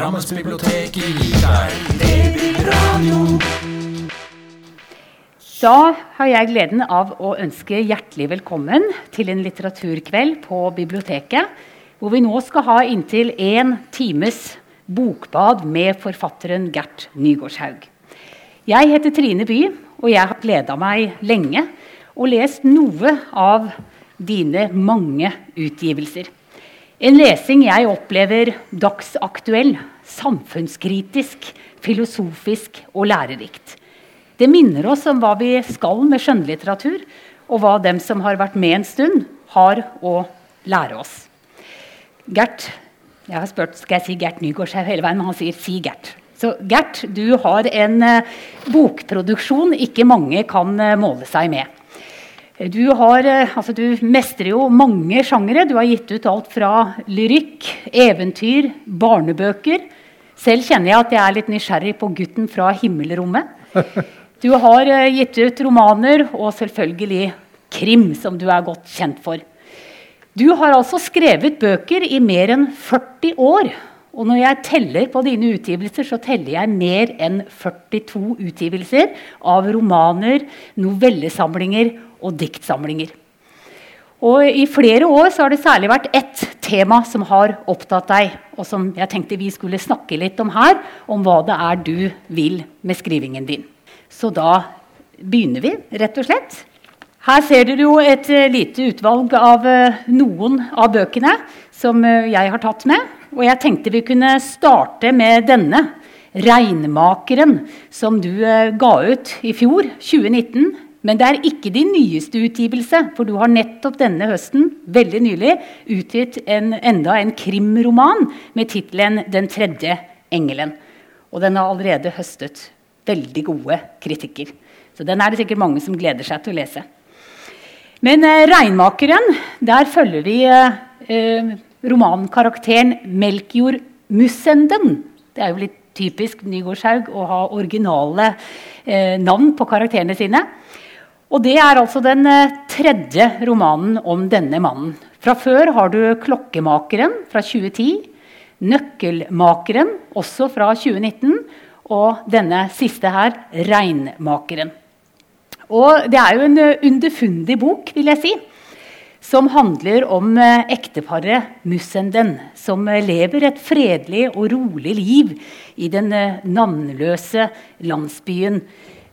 Drammensbiblioteket gir deg Babyradio. Da har jeg gleden av å ønske hjertelig velkommen til en litteraturkveld på biblioteket, hvor vi nå skal ha inntil én times bokbad med forfatteren Gert Nygaardshaug. Jeg heter Trine By, og jeg har gleda meg lenge og lest noe av dine mange utgivelser. En lesing jeg opplever dagsaktuell, samfunnskritisk, filosofisk og lærerikt. Det minner oss om hva vi skal med skjønnlitteratur, og hva dem som har vært med en stund, har å lære oss. Gert Jeg har spurt skal jeg si Gert Nygaardshaug hele veien, men han sier 'si Gert'. Så Gert, du har en uh, bokproduksjon ikke mange kan uh, måle seg med. Du, har, uh, altså, du mestrer jo mange sjangere. Du har gitt ut alt fra lyrikk, eventyr, barnebøker. Selv kjenner jeg at jeg er litt nysgjerrig på 'Gutten fra himmelrommet'. Du har gitt ut romaner og selvfølgelig krim, som du er godt kjent for. Du har altså skrevet bøker i mer enn 40 år. Og når jeg teller på dine utgivelser, så teller jeg mer enn 42 utgivelser av romaner, novellesamlinger og diktsamlinger. Og I flere år har det særlig vært ett tema som har opptatt deg, og som jeg tenkte vi skulle snakke litt om her, om hva det er du vil med skrivingen din. Så da begynner vi, rett og slett. Her ser dere jo et uh, lite utvalg av uh, noen av bøkene som uh, jeg har tatt med. Og jeg tenkte vi kunne starte med denne, 'Regnmakeren', som du ga ut i fjor, 2019. Men det er ikke din nyeste utgivelse, for du har nettopp denne høsten veldig nylig, utgitt en, enda en krimroman med tittelen 'Den tredje engelen'. Og den har allerede høstet veldig gode kritikker. Så den er det sikkert mange som gleder seg til å lese. Men eh, 'Regnmakeren', der følger vi eh, romankarakteren Melkjord Mussenden. Det er jo litt typisk Nygårdshaug å ha originale eh, navn på karakterene sine. Og det er altså den eh, tredje romanen om denne mannen. Fra før har du 'Klokkemakeren' fra 2010. 'Nøkkelmakeren', også fra 2019. Og denne siste her, 'Regnmakeren'. Og det er jo en eh, underfundig bok, vil jeg si, som handler om eh, ekteparet Mussenden, som lever et fredelig og rolig liv i den navnløse landsbyen,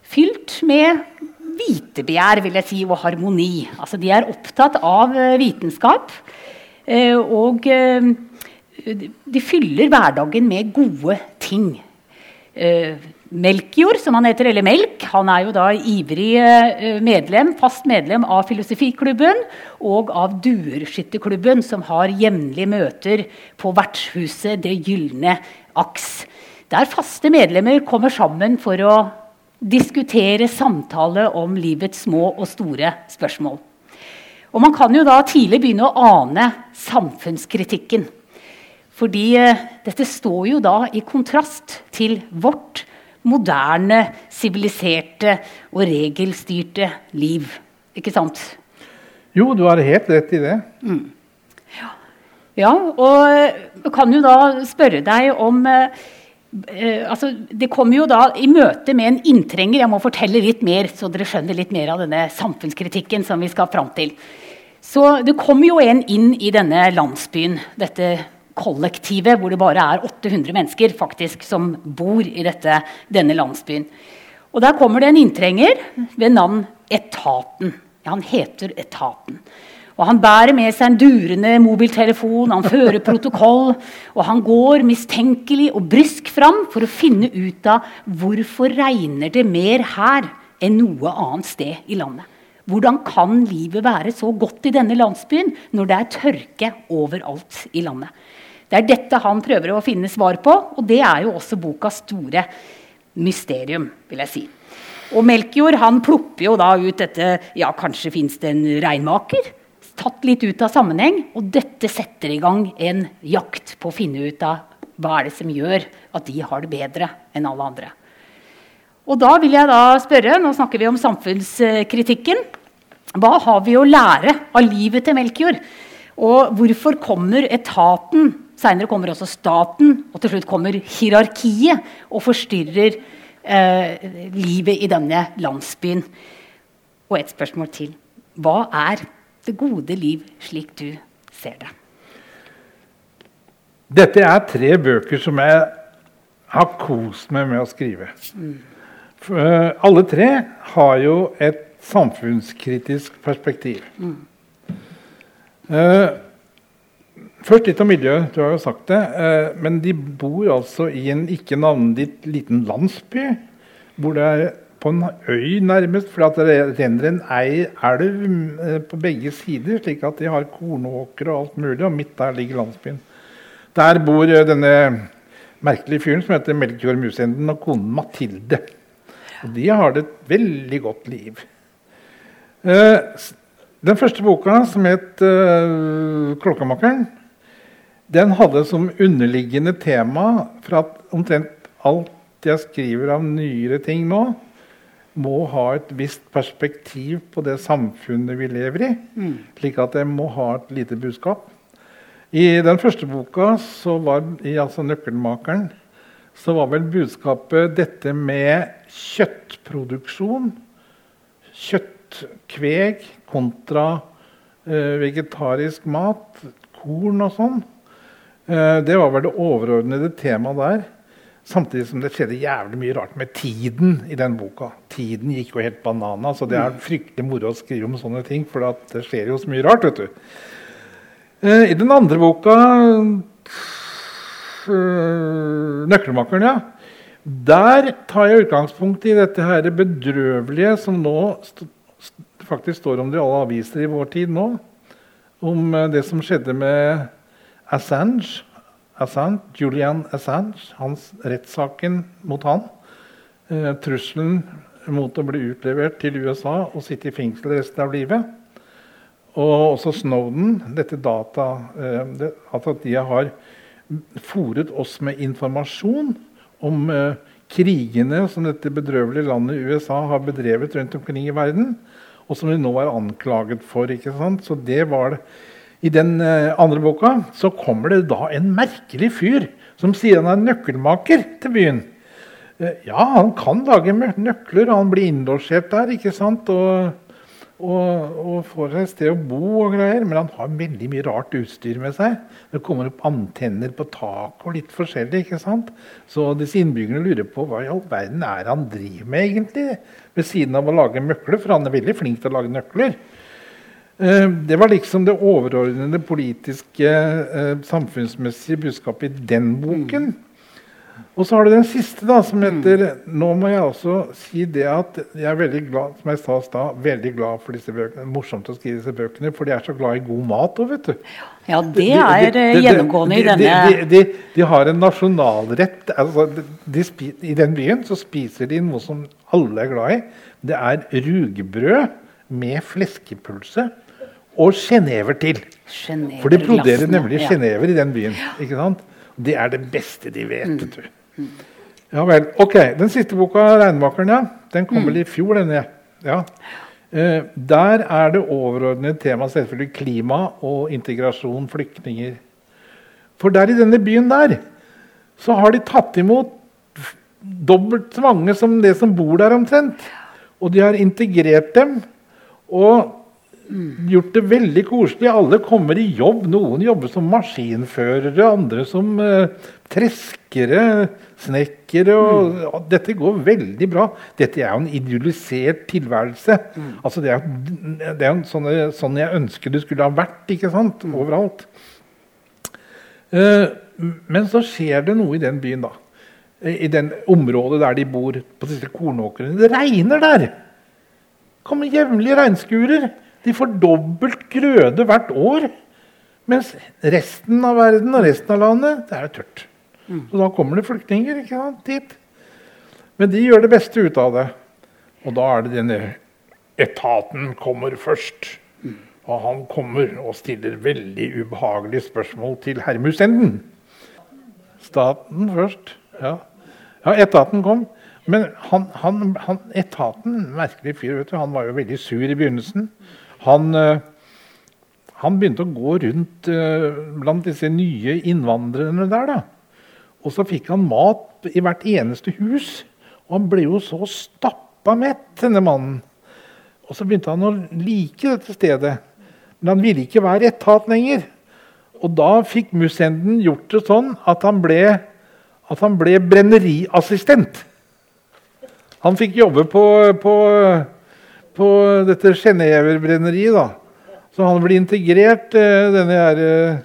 fylt med vitebegjær vil jeg si, og harmoni. Altså, de er opptatt av vitenskap. Og de fyller hverdagen med gode ting. Melkjord, som han heter, eller Melk, han er jo da ivrig eh, medlem, fast medlem av Filosofiklubben og av Duerskytterklubben, som har jevnlige møter på vertshuset Det gylne aks. Der faste medlemmer kommer sammen for å diskutere, samtale om livets små og store spørsmål. Og Man kan jo da tidlig begynne å ane samfunnskritikken. Fordi eh, dette står jo da i kontrast til vårt moderne, siviliserte og regelstyrte liv. Ikke sant? Jo, du har helt rett i det. Mm. Ja. ja. og jeg kan jo da spørre deg om eh, eh, altså, Det kommer jo da i møte med en inntrenger Jeg må fortelle litt mer, så dere skjønner litt mer av denne samfunnskritikken som vi skal fram til. Så det kommer jo en inn i denne landsbyen, dette kollektivet hvor det bare er 800 mennesker faktisk som bor i dette, denne landsbyen. Og Der kommer det en inntrenger ved navn Etaten. Ja, han heter Etaten. Og Han bærer med seg en durende mobiltelefon, han fører protokoll. Og han går mistenkelig og brysk fram for å finne ut av hvorfor regner det mer her enn noe annet sted i landet. Hvordan kan livet være så godt i denne landsbyen når det er tørke overalt i landet? Det er dette han prøver å finne svar på, og det er jo også bokas store mysterium. vil jeg si. Og Melkjord han plopper jo da ut dette Ja, kanskje fins det en regnmaker? Tatt litt ut av sammenheng. Og dette setter i gang en jakt på å finne ut av hva er det som gjør at de har det bedre enn alle andre. Og da vil jeg da spørre, Nå snakker vi om samfunnskritikken. Hva har vi å lære av livet til Melkjord? Og hvorfor kommer etaten Seinere kommer også staten, og til slutt kommer hierarkiet og forstyrrer eh, livet i denne landsbyen. Og et spørsmål til. Hva er det gode liv slik du ser det? Dette er tre bøker som jeg har kost meg med å skrive. Eh, alle tre har jo et samfunnskritisk perspektiv. Eh, først litt om miljøet. Du har jo sagt det. eh, men de bor altså i en ikke navngitt liten landsby. Hvor det er en øy, nærmest, for det renner en ei elv eh, på begge sider. Slik at de har kornåkre og alt mulig, og midt der ligger landsbyen. Der bor eh, denne merkelige fyren som heter Melkjord Musenden, og konen Mathilde. Og de har det et veldig godt liv. Eh, den første boka, som het 'Klokkemakeren', den hadde som underliggende tema for at omtrent alt jeg skriver av nyere ting nå, må ha et visst perspektiv på det samfunnet vi lever i. Slik at jeg må ha et lite budskap. I den første boka, så var, i altså 'Nøkkelmakeren', så var vel budskapet dette med kjøttproduksjon. Kjøttkveg kontra eh, vegetarisk mat, korn og sånn. Eh, det var vel det overordnede temaet der. Samtidig som det skjedde jævlig mye rart med tiden i den boka. Tiden gikk jo helt banana, så det er fryktelig moro å skrive om sånne ting. For det skjer jo så mye rart, vet du. Eh, I den andre boka, eh, 'Nøkkelmakeren', ja. Der tar jeg utgangspunkt i dette her bedrøvelige som nå st st faktisk står om det i alle aviser i vår tid nå. Om eh, det som skjedde med Assange. Assange, Julian Assange, hans rettssaken mot han. Eh, trusselen mot å bli utlevert til USA og sitte i fengsel resten av livet. Og også Snowden, dette data eh, det, altså At de har fòret oss med informasjon om eh, krigene som dette bedrøvelige landet USA har bedrevet rundt omkring i verden, og som de nå er anklaget for. ikke sant? Så det var det. I den eh, andre boka så kommer det da en merkelig fyr som sier han er nøkkelmaker til byen. Eh, ja, han kan lage nøkler, og han blir innlosjert der. ikke sant? Og, og, og får seg et sted å bo og greier. Men han har veldig mye rart utstyr med seg. Det kommer opp antenner på taket og litt forskjellig. ikke sant? Så disse innbyggerne lurer på hva i all verden er han driver med egentlig? Ved siden av å lage nøkler, for han er veldig flink til å lage nøkler. Eh, Det var liksom det overordnede politiske, eh, samfunnsmessige budskapet i den boken. Og så har du den siste, da, som heter Nå må jeg også si det at jeg er veldig glad som jeg sa i stad, veldig glad for disse bøkene. Morsomt å skrive disse bøkene, for de er så glad i god mat òg, vet du. Ja, det er de- eh, de- de- gjennomgående i de- denne de, de, de har en nasjonalrett. Altså, de, de spi, I den byen så spiser de noe som alle er glad i. Det er rugbrød med fleskepølse og sjenever til. For de produserer nemlig nemlig ja. i den byen. ikke sant? Det er det beste de vet. Mm. du. Ja vel. Ok, Den siste boka, 'Regnmakeren', ja, den kom vel i fjor. denne. Ja. Eh, der er det overordnede tema selvfølgelig klima og integrasjon, flyktninger. For der i denne byen der så har de tatt imot dobbelt så mange som det som bor der omtrent. Og de har integrert dem og gjort det veldig koselig. Alle kommer i jobb. Noen jobber som maskinførere, andre som eh, treskere, snekkere. Og, og dette går veldig bra. Dette er jo en idealisert tilværelse. Altså, det er, det er sånn, sånn jeg ønsker det skulle ha vært ikke sant? overalt. Eh, men så skjer det noe i den byen, da. I i den området der de bor, på disse kornåkrene. Det regner der! kommer jevnlige regnskurer. De får dobbelt grøde hvert år. Mens resten av verden og resten av landet, det er tørt. Så da kommer det flyktninger ikke sant, dit. Men de gjør det beste ut av det. Og da er det denne etaten kommer først. Og han kommer og stiller veldig ubehagelige spørsmål til Hermusenden. Staten først. Ja, ja etaten kom. Men han, han, han, etaten, merkelig fyr, vet du, han var jo veldig sur i begynnelsen. Han, eh, han begynte å gå rundt eh, blant disse nye innvandrerne der. da. Og så fikk han mat i hvert eneste hus. Og han ble jo så stappa mett, denne mannen. Og så begynte han å like dette stedet. Men han ville ikke være etat lenger. Og da fikk Musenden gjort det sånn at han ble, at han ble brenneriassistent. Han fikk jobbe på, på, på dette Genéver-brenneriet. da. Så han blir integrert, eh, denne her, eh,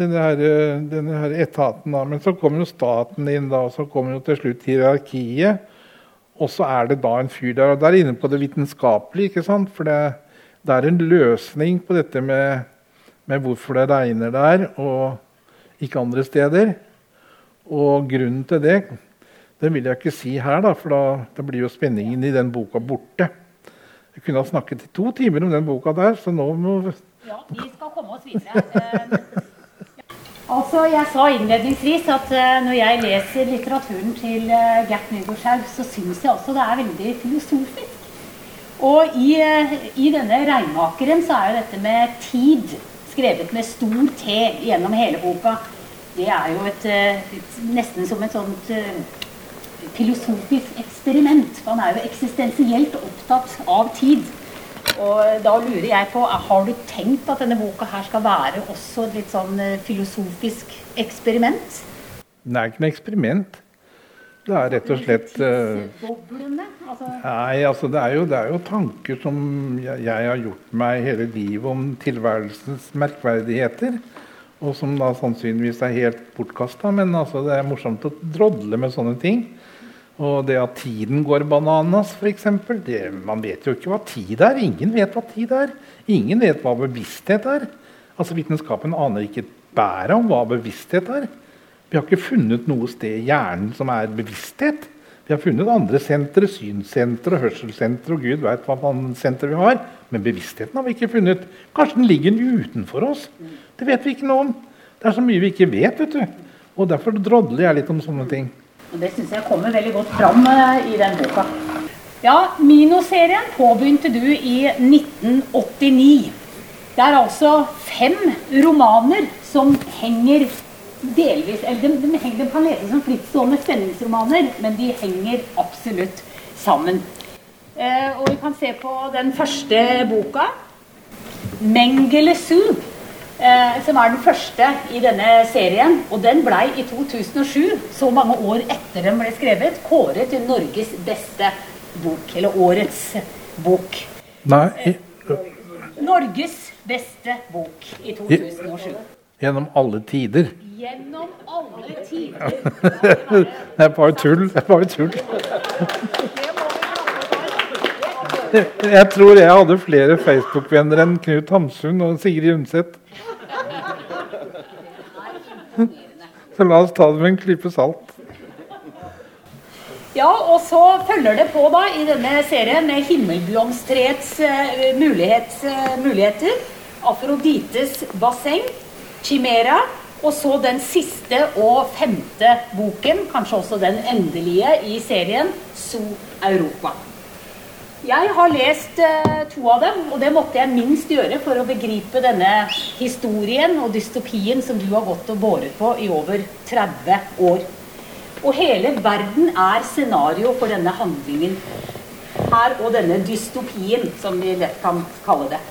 denne her, eh, denne her etaten. da. Men så kommer jo staten inn, da, og så kommer jo til slutt hierarkiet. Og så er det da en fyr der. Og der inne på det vitenskapelige. ikke sant? For det, det er en løsning på dette med, med hvorfor det regner der og ikke andre steder. Og grunnen til det den vil jeg ikke si her, da, for da, da blir jo spenningen i den boka borte. Jeg kunne ha snakket i to timer om den boka der, så nå må Ja, vi skal komme oss videre. Eh, Altså, Jeg sa innledningsvis at uh, når jeg leser litteraturen til uh, Gert Nygaardshaug, så syns jeg også det er veldig filosofisk. Og i, i denne 'Regnmakeren' så er jo dette med tid skrevet med stor T gjennom hele boka. Det er jo et, et nesten som et sånt filosofisk eksperiment. For han er jo eksistensielt opptatt av tid. Og da lurer jeg på, Har du tenkt at denne boka her skal være også et litt sånn filosofisk eksperiment? Det er ikke noe eksperiment. Det er rett og slett uh, altså. Nei, altså det er, jo, det er, jo, tanker som jeg, jeg, har gjort meg hele livet om tilværelsens merkverdigheter. Og som da sannsynligvis er helt bortkasta. Men altså, det er morsomt å drodle med sånne ting. Og det at tiden går bananas, f.eks. Man vet jo ikke hva tid er. Ingen vet hva tid er. Ingen vet hva bevissthet er. Altså Vitenskapen aner ikke et bæret om hva bevissthet er. Vi har ikke funnet noe sted i hjernen som er bevissthet. Vi har funnet andre sentre, synssentre, hørselssentre og gud vet hva senter vi har. Men bevisstheten har vi ikke funnet. Kanskje den ligger utenfor oss. Det vet vi ikke noe om. Det er så mye vi ikke vet. vet du. Og Derfor drodler jeg litt om sånne ting. Og Det syns jeg kommer veldig godt fram eh, i den boka. Ja, Mino-serien påbegynte du i 1989. Det er altså fem romaner som henger delvis eller de, de, de kan leses som frittstående spenningsromaner, men de henger absolutt sammen. Eh, og vi kan se på den første boka. 'Mengele eh, som er den første i denne serien. Og den blei i 2007, så mange år etter den ble skrevet, kåret til Norges beste bok. Eller årets bok. Nei. Norges beste bok i 2007. Gjennom alle tider. Gjennom alle tider. det er bare tull. Det er bare tull. Jeg tror jeg hadde flere Facebook-venner enn Knut Hamsun og Sigrid Undset. Så la oss ta det med en klype salt. Ja, og så følger det på da i denne serien med himmelblomstreets uh, mulighets, uh, muligheter. Afrodites basseng, Chimera, og så den siste og femte boken, kanskje også den endelige i serien, So Europa. Jeg har lest uh, to av dem, og det måtte jeg minst gjøre for å begripe denne historien og dystopien som du har gått og båret på i over 30 år. Og hele verden er scenario for denne handlingen her og denne dystopien, som vi lett kan kalle det.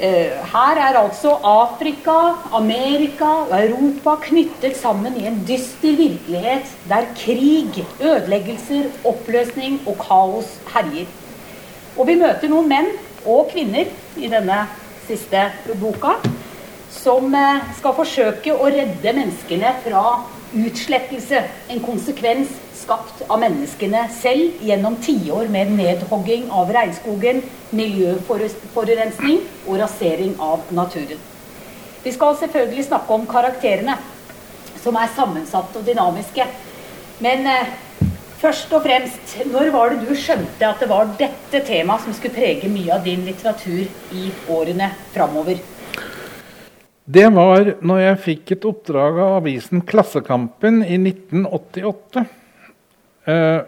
Uh, her er altså Afrika, Amerika og Europa knyttet sammen i en dyster virkelighet der krig, ødeleggelser, oppløsning og kaos herjer. Og vi møter noen menn og kvinner i denne siste boka som eh, skal forsøke å redde menneskene fra utslettelse. En konsekvens skapt av menneskene selv gjennom tiår med nedhogging av regnskogen, miljøforurensning og rasering av naturen. Vi skal selvfølgelig snakke om karakterene, som er sammensatte og dynamiske. Men eh, Først og fremst, når var det du skjønte at det var dette temaet som skulle prege mye av din litteratur i årene framover? Det var når jeg fikk et oppdrag av avisen Klassekampen i 1988. Eh,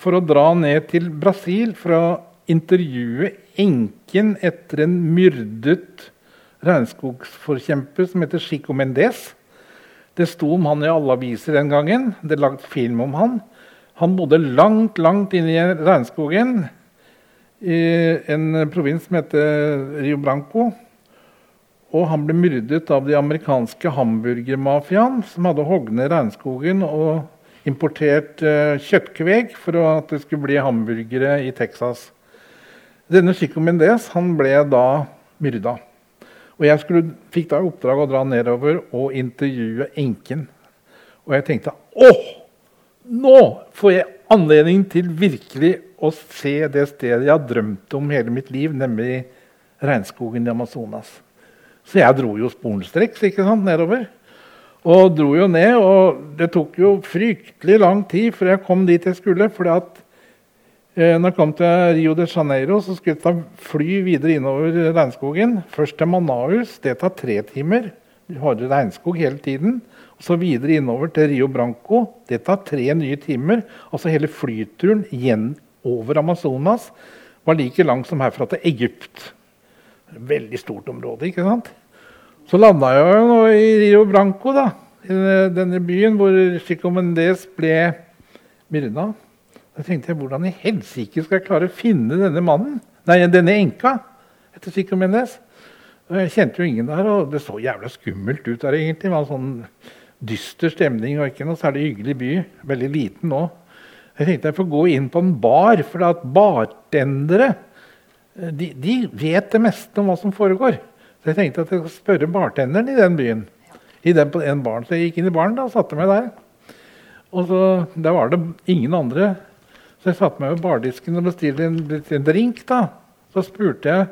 for å dra ned til Brasil for å intervjue enken etter en myrdet regnskogsforkjemper som heter Chico Mendez. Det sto om han i alle aviser den gangen. Det er lagd film om han. Han bodde langt, langt inne i regnskogen i en provins som heter Rio Branco. Og han ble myrdet av de amerikanske hamburgermafiaen, som hadde hogd ned regnskogen og importert uh, kjøttkveg for at det skulle bli hamburgere i Texas. Denne Chico Mendez han ble da myrda. Og jeg skulle, fikk da oppdrag å dra nedover og intervjue enken. Og jeg tenkte åh, nå får jeg anledning til virkelig å se det stedet jeg har drømt om hele mitt liv, nemlig regnskogen i Amazonas. Så jeg dro jo sporenstreks ikke nedover. Og dro jo ned, og det tok jo fryktelig lang tid før jeg kom dit jeg skulle. fordi at Eh, når jeg kom til Rio de Janeiro, så skulle jeg ta fly videre innover regnskogen. Først til Manaus. Det tar tre timer. Du har regnskog hele tiden. Og så videre innover til Rio Branco. Det tar tre nye timer. Altså hele flyturen igjen over Amazonas var like lang som herfra til Egypt. Veldig stort område, ikke sant? Så landa jeg jo i Rio Branco, da. I denne byen hvor Chico Mendes ble myrda. Da tenkte jeg, Hvordan i helsike skal jeg klare å finne denne mannen? Nei, denne enka etter Chico Mendes. Jeg kjente jo ingen der, og det så jævla skummelt ut der. egentlig. Det var en sånn dyster stemning og ikke noe særlig hyggelig by. Veldig liten nå. Jeg tenkte jeg får gå inn på en bar, for at bartendere de, de, vet det meste om hva som foregår. Så jeg tenkte at jeg skulle spørre bartenderen i den byen. I den, på den barn. Så jeg gikk inn i baren og satte meg der. Og så, Der var det ingen andre så jeg satte meg ved bardisken og bestilte en, en, drink. da. Så spurte jeg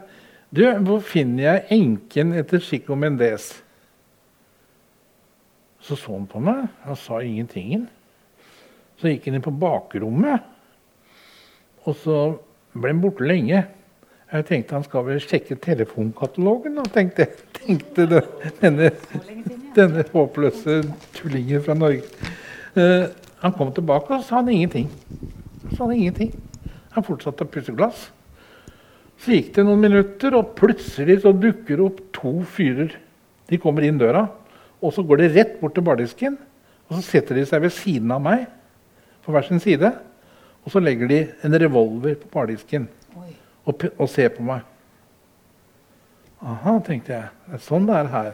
du, hvor finner jeg enken etter Chico Mendez? Så så han på meg og sa ingenting. Så gikk han inn på bakrommet, og så ble han borte lenge. Jeg tenkte han skal vel sjekke telefonkatalogen, tenkte, tenkte den, denne, denne håpløse tullingen fra Norge. Uh, han kom tilbake, og sa han ingenting. Så han ingenting. Han fortsatte å pusse glass. Så gikk det noen minutter, og plutselig så dukker det opp to fyrer. De kommer inn døra, og så går de rett bort til bardisken. Og så setter de seg ved siden av meg på hver sin side. Og så legger de en revolver på bardisken og, og, ser på meg. Aha, tenkte jeg. Det er sånn det er her.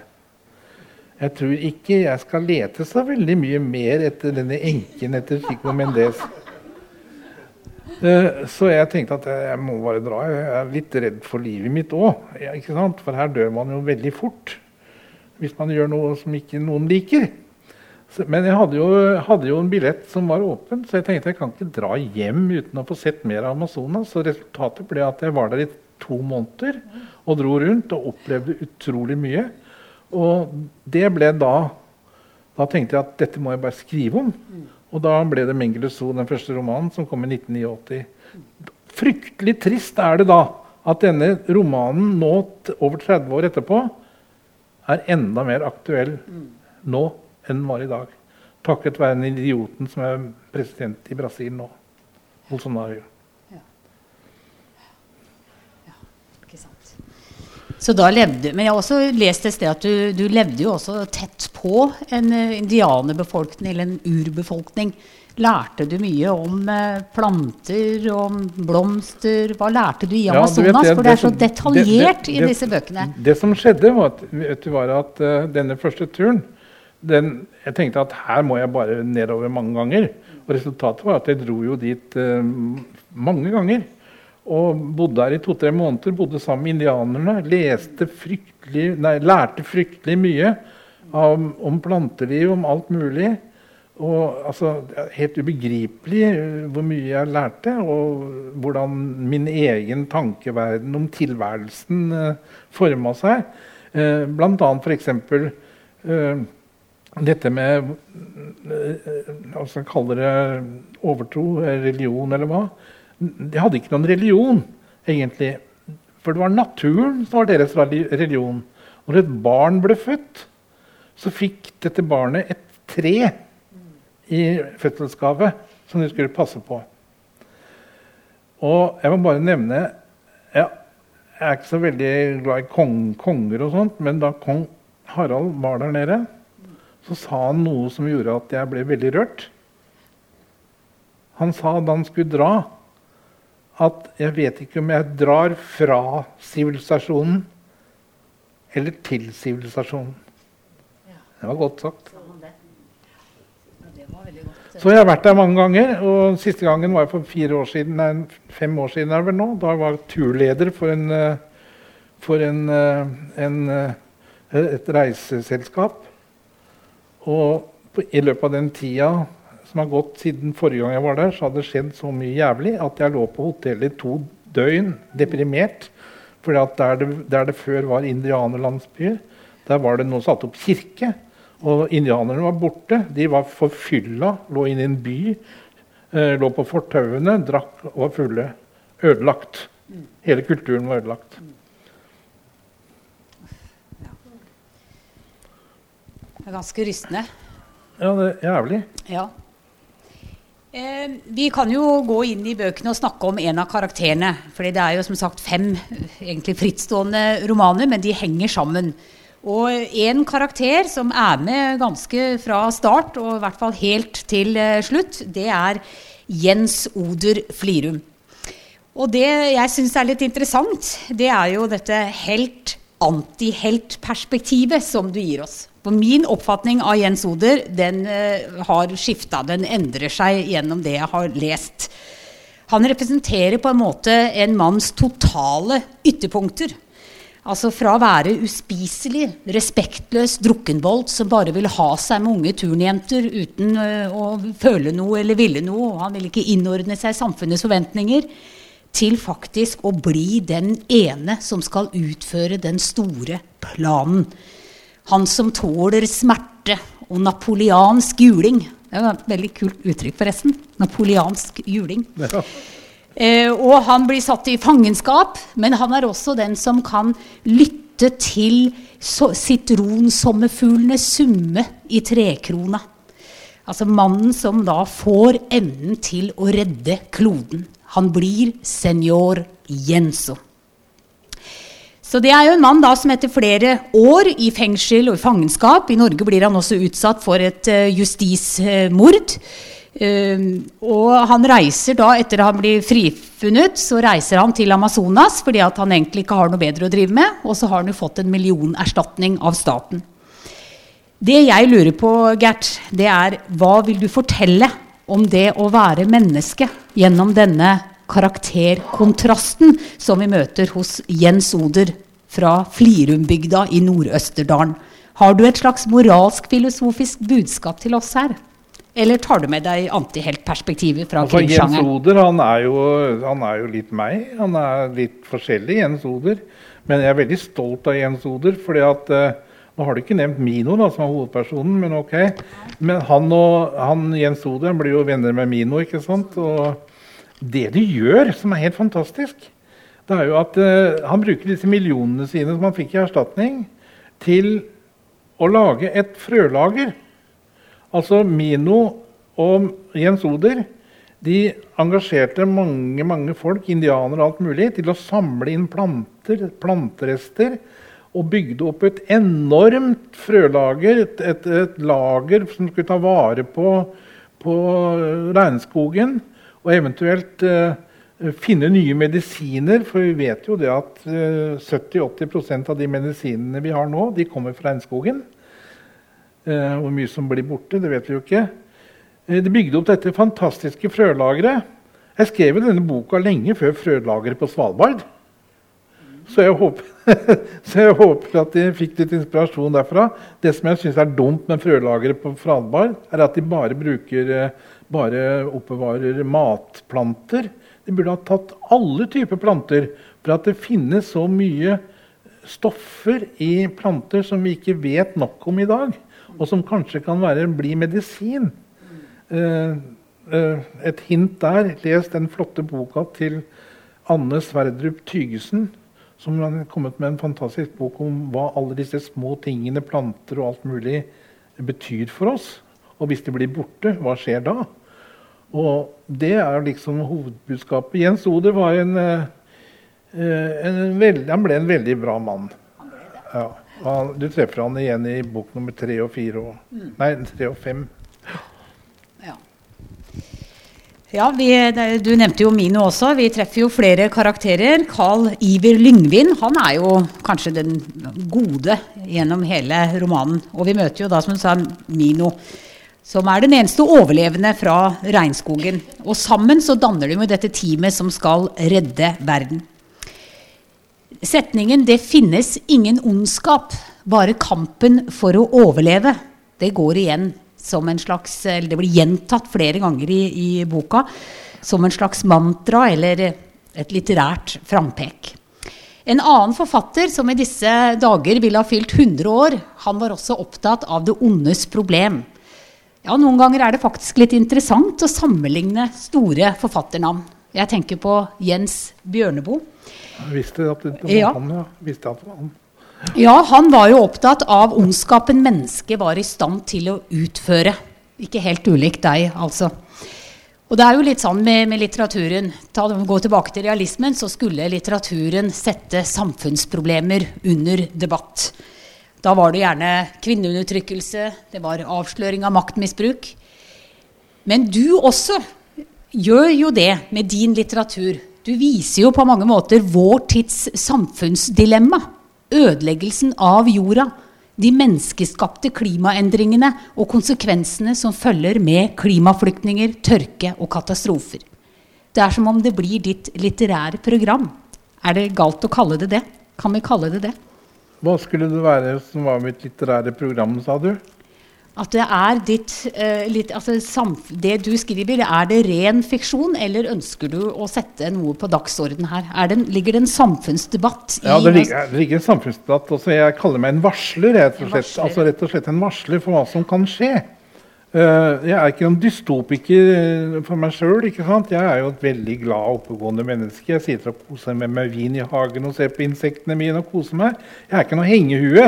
Jeg tror ikke jeg skal lete så veldig mye mer etter denne enken etter Chico Mendes. Eh, så jeg tenkte at jeg må bare dra. Jeg er litt redd for livet mitt òg. For her dør man jo veldig fort hvis man gjør noe som ikke noen liker. Men jeg hadde jo, hadde jo, en billett som var åpen, så jeg tenkte jeg kan ikke dra hjem uten å få sett mer av Amazonas. Så resultatet ble at jeg var der i to måneder og dro rundt og opplevde utrolig mye. Og det ble da Da tenkte jeg at dette må jeg bare skrive om. Og da ble det 'Mengele Zoo', den første romanen, som kom i 1989. Fryktelig trist er det da at denne romanen nå, over 30 år etterpå, er enda mer aktuell nå enn den var i dag. Takket være den idioten som er president i Brasil nå. Bolsonaro. Så da levde, Men jeg har også lest et sted at du, du levde jo også tett på en uh, indianerbefolkning, eller en urbefolkning. Lærte du mye om uh, planter, om blomster? Hva lærte du i Amazonas? Ja, vet, For det er så detaljert det, det, i disse bøkene. Det som skjedde, var at, du, var at uh, denne første turen den, Jeg tenkte at her må jeg bare nedover mange ganger. Og resultatet var at jeg dro jo dit mange ganger. Og bodde her i to-tre måneder. Bodde sammen med indianerne. Leste fryktelig, nei, lærte fryktelig mye om, om planteliv, om alt mulig. Og altså, Helt ubegripelig eh, hvor mye jeg lærte, og hvordan min egen tankeverden om tilværelsen eh, forma seg. Eh, annet f.eks. Eh, dette med uh, altså Kaller det overtro, religion eller hva. De hadde ikke noen religion, egentlig. For det var naturen som var deres religion. Når et barn ble født, så fikk dette barnet et tre i fødselsgave som de skulle passe på. Og jeg må bare nevne ja, jeg er ikke så veldig glad i kong, konger og sånt, men da kong Harald var der nede, så sa han noe som gjorde at jeg ble veldig rørt. Han sa da han skulle dra, at jeg vet ikke om jeg drar fra sivilisasjonen eller til sivilisasjonen. Det var godt sagt. Så jeg har vært der mange ganger. og Siste gangen var jeg for fire år siden, nei, fem år siden. er vel nå. Da var jeg turleder for, en, eh, for en, eh, en, eh, et reiseselskap. Og i løpet av den tida som har gått siden forrige gang jeg var der, så hadde det skjedd så mye jævlig at jeg lå på hotellet i to døgn deprimert. For der, det, der det før var indianerlandsbyer, der var det nå satt opp kirke. Og indianerne var borte. De var forfylla, lå inne i en by. Eh, lå på fortauene, drakk og var fulle. Ødelagt. Hele kulturen var ødelagt. Det er ganske rystende. Ja, det er jævlig. Ja. Eh, vi kan jo gå inn i bøkene og snakke om en av karakterene. For det er jo som sagt fem egentlig frittstående romaner, men de henger sammen. Og en karakter som er med ganske fra start, og i hvert fall helt til eh, slutt, det er Jens Oder Flirum. Og det jeg syns er litt interessant, det er jo dette helt-antihelt-perspektivet som du gir oss. For min oppfatning av Jens Oder den uh, har skifta. Den endrer seg gjennom det jeg har lest. Han representerer på en måte en manns totale ytterpunkter. Altså fra å være uspiselig, respektløs drukkenbolt som bare vil ha seg med unge turnjenter uten uh, å føle noe eller ville noe, og han vil ikke innordne seg samfunnets forventninger, til faktisk å bli den ene som skal utføre den store planen. Han som tåler smerte og napoleansk juling. Det er et veldig kult uttrykk, forresten. Napoleansk juling. Ja. Eh, og han blir satt i fangenskap, men han er også den som kan lytte til sitronsommerfuglene summe i trekrona. Altså mannen som da får evnen til å redde kloden. Han blir senior Jenso. Så det er jo en mann da som etter flere år i fengsel og i fangenskap I Norge blir han også utsatt for et uh, justismord. Uh, og han reiser da, etter han blir frifunnet, så reiser han til Amazonas fordi at han egentlig ikke har noe bedre å drive med. Og så har han jo fått en millionerstatning av staten. Det jeg lurer på, Gert, det er hva vil du fortelle om det å være menneske gjennom denne karakterkontrasten som vi møter hos Jens Oder fra Flirumbygda i Nord-Østerdalen. Har du et slags moralsk-filosofisk budskap til oss her? Eller tar du med deg antiheltperspektivet fra altså, Jens? Oder han er, jo, han er, jo, litt meg. Han er litt forskjellig, Jens Oder. Men jeg er veldig stolt av Jens Oder. fordi at, uh, Nå har du ikke nevnt Mino, da, som er hovedpersonen, men ok. Men han og han, Jens Oder blir jo venner med Mino. ikke sant? Og det de gjør, som er helt fantastisk, det er jo at uh, han bruker disse millionene sine som han fikk i erstatning, til å lage et frølager. Altså Mino og Jens Oder de engasjerte mange mange folk, indianere og alt mulig, til å samle inn planter, planterester. Og bygde opp et enormt frølager, et, et, et lager som skulle ta vare på, på regnskogen. Og eventuelt uh, finne nye medisiner, for vi vet jo det at uh, 70-80% av de medisinene vi har nå, de kommer fra regnskogen. Uh, hvor mye som blir borte, det vet vi jo ikke. De bygde opp dette fantastiske frølageret. Jeg skrev denne boka lenge før frølageret på Svalbard. Så jeg, håper, så jeg håper at de fikk litt inspirasjon derfra. Det som jeg syns er dumt med frølageret på Svalbard, er at de bare bruker bare oppbevarer matplanter. De burde ha tatt alle typer planter, for at det finnes så mye stoffer i planter som vi ikke vet nok om i dag, og som kanskje kan være, bli medisin. Uh, uh, et hint der. Les den flotte boka til Anne Sverdrup Tygesen, som har kommet med en fantastisk bok om hva alle disse små tingene, planter og alt mulig, betyr for oss. Og hvis de blir borte, hva skjer da? Og det er liksom hovedbudskapet. Jens Oder var en, Eh, en veld, han ble en veldig bra mann. Ja. Han, du treffer han igjen i bok nummer tre og fire og Nei, tre og fem. Ja. Ja, vi, Du nevnte jo Mino også. Vi treffer jo flere karakterer. Carl Iver Lyngvin han er jo kanskje den gode gjennom hele romanen. Og vi møter jo da, som du sa, Mino, som er den eneste overlevende fra regnskogen. Og sammen så danner de jo dette teamet som skal redde verden. Setningen 'Det finnes ingen ondskap, bare kampen for å overleve', det går igjen som en slags Eller det blir gjentatt flere ganger i, i boka som en slags mantra eller et litterært frampek. En annen forfatter som i disse dager ville ha fylt 100 år, han var også opptatt av det ondes problem. Ja, Noen ganger er det faktisk litt interessant å sammenligne store forfatternavn. Jeg tenker på Jens Bjørneboe. Visste at det var Ja. han, ja. Visste at det var han. Ja, han var jo opptatt av ondskapen mennesket var i stand til å utføre. Ikke helt ulikt deg, altså. Og det er jo litt sånn med, med litteraturen. Ta, gå tilbake til realismen, så skulle litteraturen sette samfunnsproblemer under debatt. Da var det gjerne kvinneundertrykkelse, det var avsløring av maktmisbruk. Men du også gjør jo det med din litteratur. Du viser jo på mange måter vår tids samfunnsdilemma. Ødeleggelsen av jorda. De menneskeskapte klimaendringene og konsekvensene som følger med klimaflyktninger, tørke og katastrofer. Det er som om det blir ditt litterære program. Er det galt å kalle det det? Kan vi kalle det det? Hva skulle det være som var mitt litterære program, sa du? At det er ditt uh, litt, altså, Det du skriver, er det ren fiksjon, eller ønsker du å sette noe på dagsorden her? Er det, en- ligger det en samfunnsdebatt i Ja, det ligger, det ligger en samfunnsdebatt. Altså, jeg kaller meg en varsler. Rett og, slett, altså, rett og slett en varsler for hva som kan skje. Eh, jeg er ikke noen dystopiker eh, for meg sjøl. Jeg er jo et veldig glad oppegående menneske. Jeg sitter og koser meg med vin i hagen og ser på insektene mine og koser meg. Jeg er ikke noe hengehue.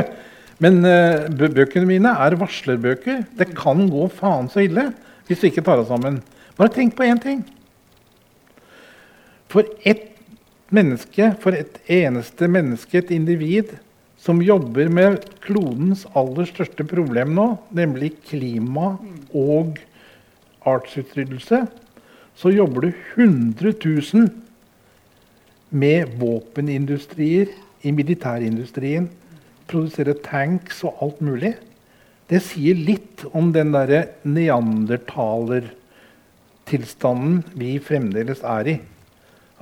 Men eh, bø- bøkene mine er varslerbøker. Det kan gå faen så ille hvis vi ikke tar oss sammen. Bare tenk på én ting. For ett menneske, for et eneste menneske, et individ, som jobber med klodens aller største problem nå, nemlig klima og artsutryddelse, så jobber det 100 000 med våpenindustrier i militærindustrien. Produsere tanks og alt mulig. Det sier litt om den derre neandertalertilstanden vi fremdeles er i.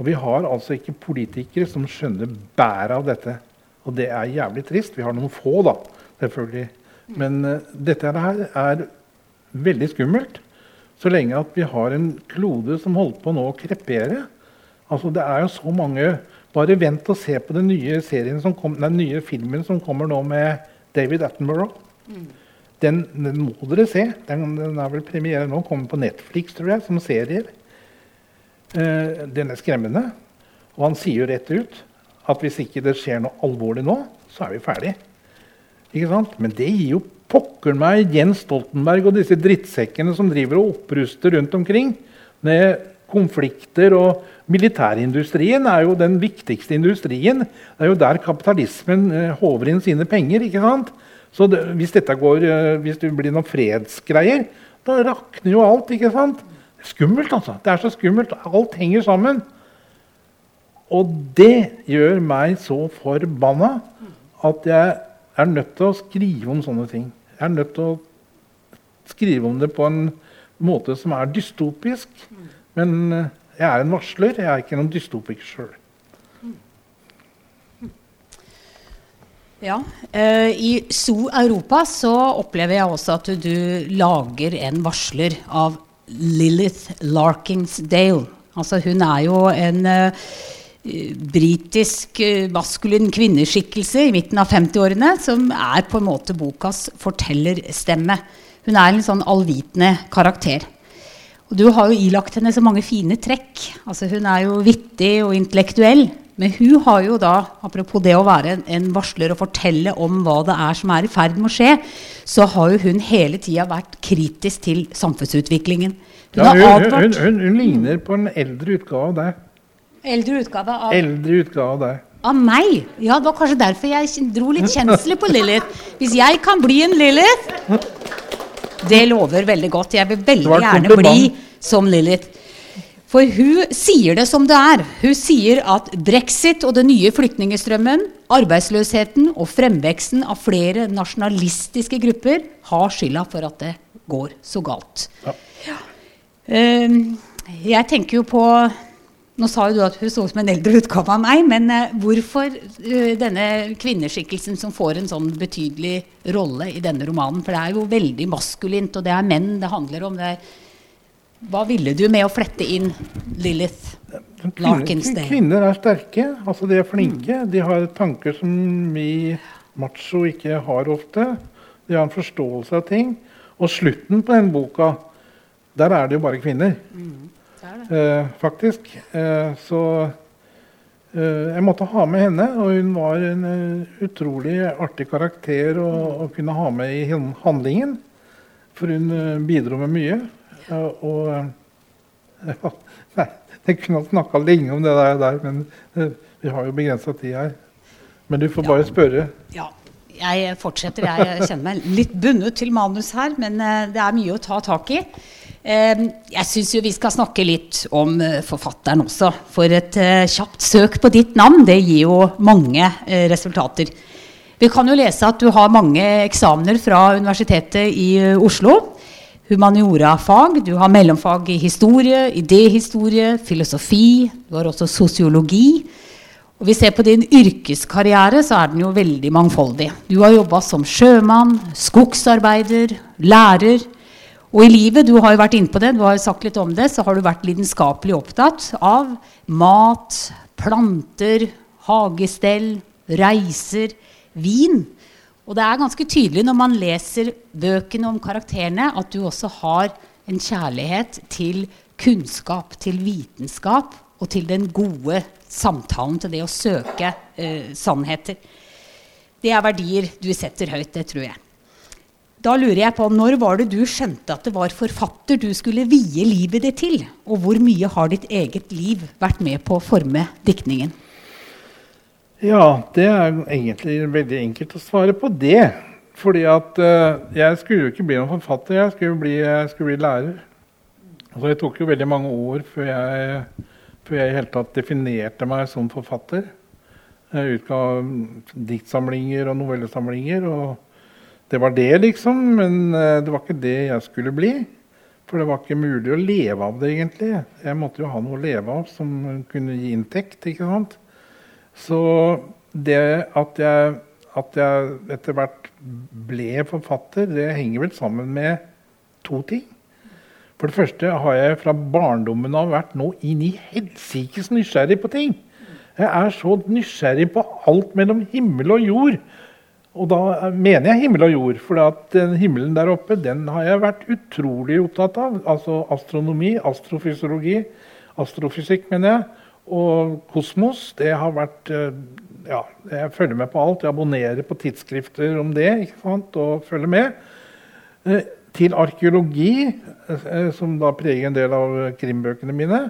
Og vi har altså ikke politikere som skjønner bæret av dette. Og det er jævlig trist. Vi har noen få, da, selvfølgelig. Men uh, dette her er veldig skummelt. Så lenge at vi har en klode som holder på nå å krepere. Altså, det er jo så mange Bare vent og se på den nye, som kom, den nye filmen som kommer nå med David Attenborough. Den, den må dere se. Den, den er vel premiere nå. Kommer på Netflix, tror jeg, som serier. Uh, den er skremmende. Og han sier jo rett ut at hvis ikke det skjer noe alvorlig nå, så er vi ferdig. Ikke sant? Men det gir jo pokker meg Jens Stoltenberg og disse drittsekkene som driver og oppruster rundt omkring med konflikter. Og militærindustrien er jo den viktigste industrien. Det er jo der kapitalismen eh, håver inn sine penger. ikke sant? Så det, hvis, dette går, eh, hvis det blir noen fredsgreier, da rakner jo alt. ikke sant? Det er skummelt, altså. Det er så skummelt. Alt henger sammen. Og det gjør meg så forbanna at jeg er nødt til å skrive om sånne ting. Jeg er nødt til å skrive om det på en måte som er dystopisk. Men eh, jeg er en varsler. Jeg er ikke noen dystopiker sjøl. Ja. eh, I Zoo Europa så opplever jeg også at du, du lager en varsler av Lilith Larkinsdale. Altså hun er jo en uh, britisk eh, maskulin kvinneskikkelse i midten av 50-årene som er på en måte bokas fortellerstemme. Hun er en sånn allvitende karakter. Og du har jo ilagt henne så mange fine trekk. Altså Hun er jo vittig og intellektuell. Men hun har jo da, apropos det å være en, varsler og fortelle om hva det er som er i ferd med å skje, så har jo hun hele tida vært kritisk til samfunnsutviklingen. Hun Ja, har hun, hun, hun, hun ligner på en eldre utgave av deg. Eldre utgave av, Eldre utgave av deg. av meg? Ja, det var kanskje derfor jeg dro litt kjensler på Lilith. Hvis jeg kan bli en Lilith Det lover veldig godt. Jeg vil veldig gjerne bli som Lilith. For hun sier det som det er. Hun sier at brexit og den nye flyktningestrømmen, arbeidsløsheten og fremveksten av flere nasjonalistiske grupper har skylda for at det går så galt. Ja. Eh, jeg tenker jo på Nå sa jo du at hun så ut som en eldre utgave av meg, men eh, hvorfor eh, denne kvinneskikkelsen som får en sånn betydelig rolle i denne romanen? For det er jo veldig maskulint, og det er menn det handler om. Det er, hva ville du med å flette inn Lilith? Kvinner, Larkinsdale. kvinner er sterke. altså De er flinke. De har tanker som vi macho ikke har ofte. De har en forståelse av ting. Og slutten på den boka, der er det jo bare kvinner. Eh, faktisk. Eh, så eh, jeg måtte ha med henne, og hun var en eh, utrolig artig karakter å, å kunne ha med i handlingen. For hun eh, bidro med mye. Og eh, ja, nei, Jeg kunne ha snakka lenge om det der, der men vi har jo begrensa tid her. Men du får bare spørre. Ja, jeg fortsetter. Jeg kjenner meg litt bundet til manus her, men det er mye å ta tak i. Eh, jeg syns jo vi skal snakke litt om eh, forfatteren også. For et eh, kjapt søk på ditt navn, det gir jo mange eh, resultater. Vi kan jo lese at du har mange eksamener fra Universitetet i Oslo. Humaniora-fag. Du har mellomfag i historie, idéhistorie, filosofi. Du har også sosiologi. Og vi ser på din yrkeskarriere, så er den jo veldig mangfoldig. Du har jobba som sjømann, skogsarbeider, lærer. Og i livet, du har jo vært inne på det, du har jo sagt litt om det, så har du vært lidenskapelig opptatt av mat, planter, hagestell, reiser, vin. Og det er ganske tydelig når man leser bøkene om karakterene, at du også har en kjærlighet til kunnskap, til vitenskap og til den gode samtalen, til det å søke eh, sannheter. Det er verdier du setter høyt, det tror jeg. Da lurer jeg på, Når var det du skjønte at det var forfatter du skulle vie livet ditt til? Og hvor mye har ditt eget liv vært med på å forme diktningen? Ja, det er egentlig veldig enkelt å svare på det. Fordi at uh, jeg skulle jo ikke bli noen forfatter, jeg skulle bli, jeg skulle bli lærer. Så det tok jo veldig mange år før jeg, før jeg i hele tatt definerte meg som forfatter. Jeg utga diktsamlinger og novellesamlinger, og det var det, liksom. Men eh, det var ikke det jeg skulle bli. For det var ikke mulig å leve av det, egentlig. Jeg måtte jo ha noe å leve av som kunne gi inntekt. ikke sant? Så det at jeg, at jeg etter hvert ble forfatter, det henger vel sammen med to ting. For det første har jeg fra barndommen av vært nå inn i helsikes nysgjerrig på ting. Jeg er så nysgjerrig på alt mellom himmel og jord. Og da mener jeg himmel og jord, for den himmelen der oppe den har jeg vært utrolig opptatt av. Altså astronomi, astrofysiologi, astrofysikk, mener jeg. Og kosmos, det har vært eh, Ja, jeg følger med på alt. Jeg abonnerer på tidsskrifter om det ikke sant? og følger med. Eh, Til arkeologi, eh, som da preger en del av krimbøkene mine.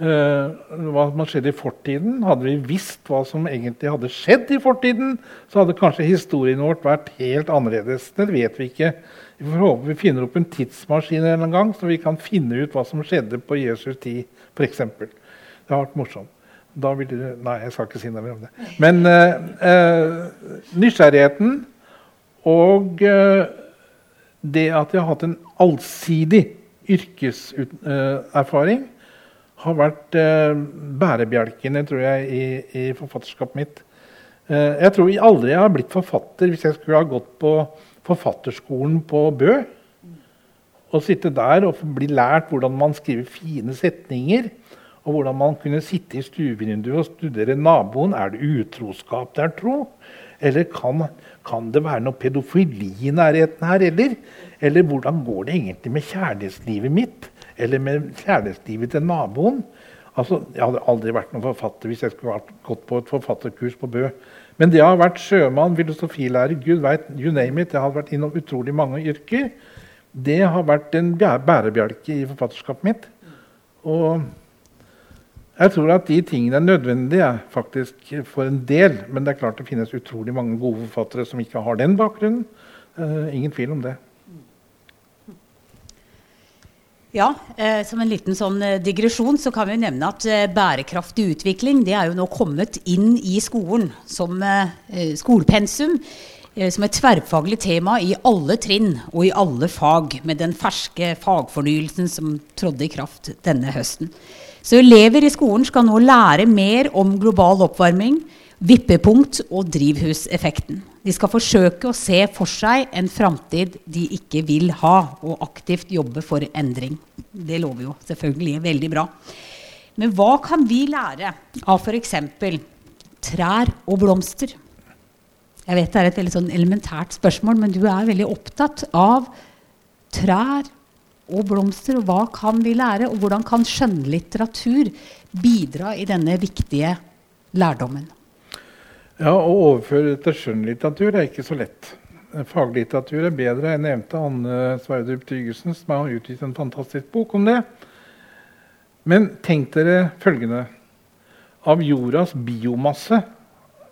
Eh, hva som har skjedd i fortiden. Hadde vi visst hva som egentlig hadde skjedd i fortiden, så hadde kanskje historien vår vært helt annerledes. Det vet vi ikke. Vi får håpe vi finner opp en tidsmaskin en gang, så vi kan finne ut hva som skjedde på Jesus tid, f.eks. Det har vært morsomt. Da vil dere, nei, jeg skal ikke si noe mer om det. Men uh, uh, nysgjerrigheten og uh, det at jeg har hatt en allsidig yrkeserfaring, har vært eh, bærebjelkene tror jeg, i, i forfatterskapet mitt. Eh, jeg tror aldri jeg har blitt forfatter hvis jeg skulle ha gått på forfatterskolen på Bø. Og sitte der og bli lært hvordan man skriver fine setninger. Og hvordan man kunne sitte i stuevinduet og studere naboen. Er det utroskap der, tro? Eller kan, kan det være noe pedofili i nærheten her? Eller? eller hvordan går det egentlig med kjærlighetslivet mitt? Eller med kjærlighetslivet til naboen? Altså, Jeg hadde aldri vært noen forfatter hvis jeg skulle gått på et forfatterkurs på Bø. Men det å ha vært sjømann, filosofilærer, gud veit, you name it, jeg har vært innom utrolig mange yrker. Det har vært en bærebjelke i forfatterskapet mitt. Og Jeg tror at de tingene er nødvendige faktisk for en del. Men det er klart det finnes utrolig mange gode forfattere som ikke har den bakgrunnen. Uh, ingen tvil om det. Ja, eh, Som en liten sånn eh, digresjon så kan vi nevne at eh, bærekraftig utvikling det er jo nå kommet inn i skolen som eh, eh skolepensum. Eh, som et tverrfaglig tema i alle trinn og i alle fag, med den ferske fagfornyelsen som trådde i kraft denne høsten. Så elever i skolen skal nå lære mer om global oppvarming, vippepunkt og drivhuseffekten. De skal forsøke å se for seg en framtid de ikke vil ha, og aktivt jobbe for endring. Det lover jo selvfølgelig veldig bra. Men hva kan vi lære av f.eks. trær og blomster? Jeg vet det er et veldig sånn elementært spørsmål, men du er veldig opptatt av trær og blomster. Og hva kan vi lære, og hvordan kan skjønnlitteratur bidra i denne viktige lærdommen? Ja, Å overføre det til skjønnlitteratur er ikke så lett. Faglitteratur er bedre. Jeg nevnte Anne Sverdrup Tygesen, som har utgitt en fantastisk bok om det. Men tenk dere følgende. Av jordas biomasse,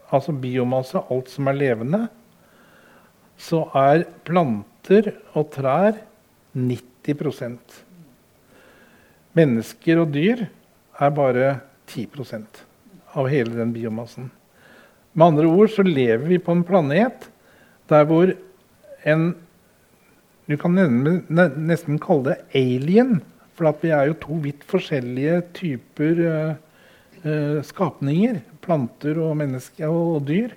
altså biomasse, alt som er levende, så er planter og trær 90% Mennesker og dyr er bare 10% av hele den biomassen. Med andre ord så lever vi på en planet der hvor en Du kan nesten kalle det alien. For vi er jo to vidt forskjellige typer uh, uh, skapninger. Planter og mennesker og, dyr.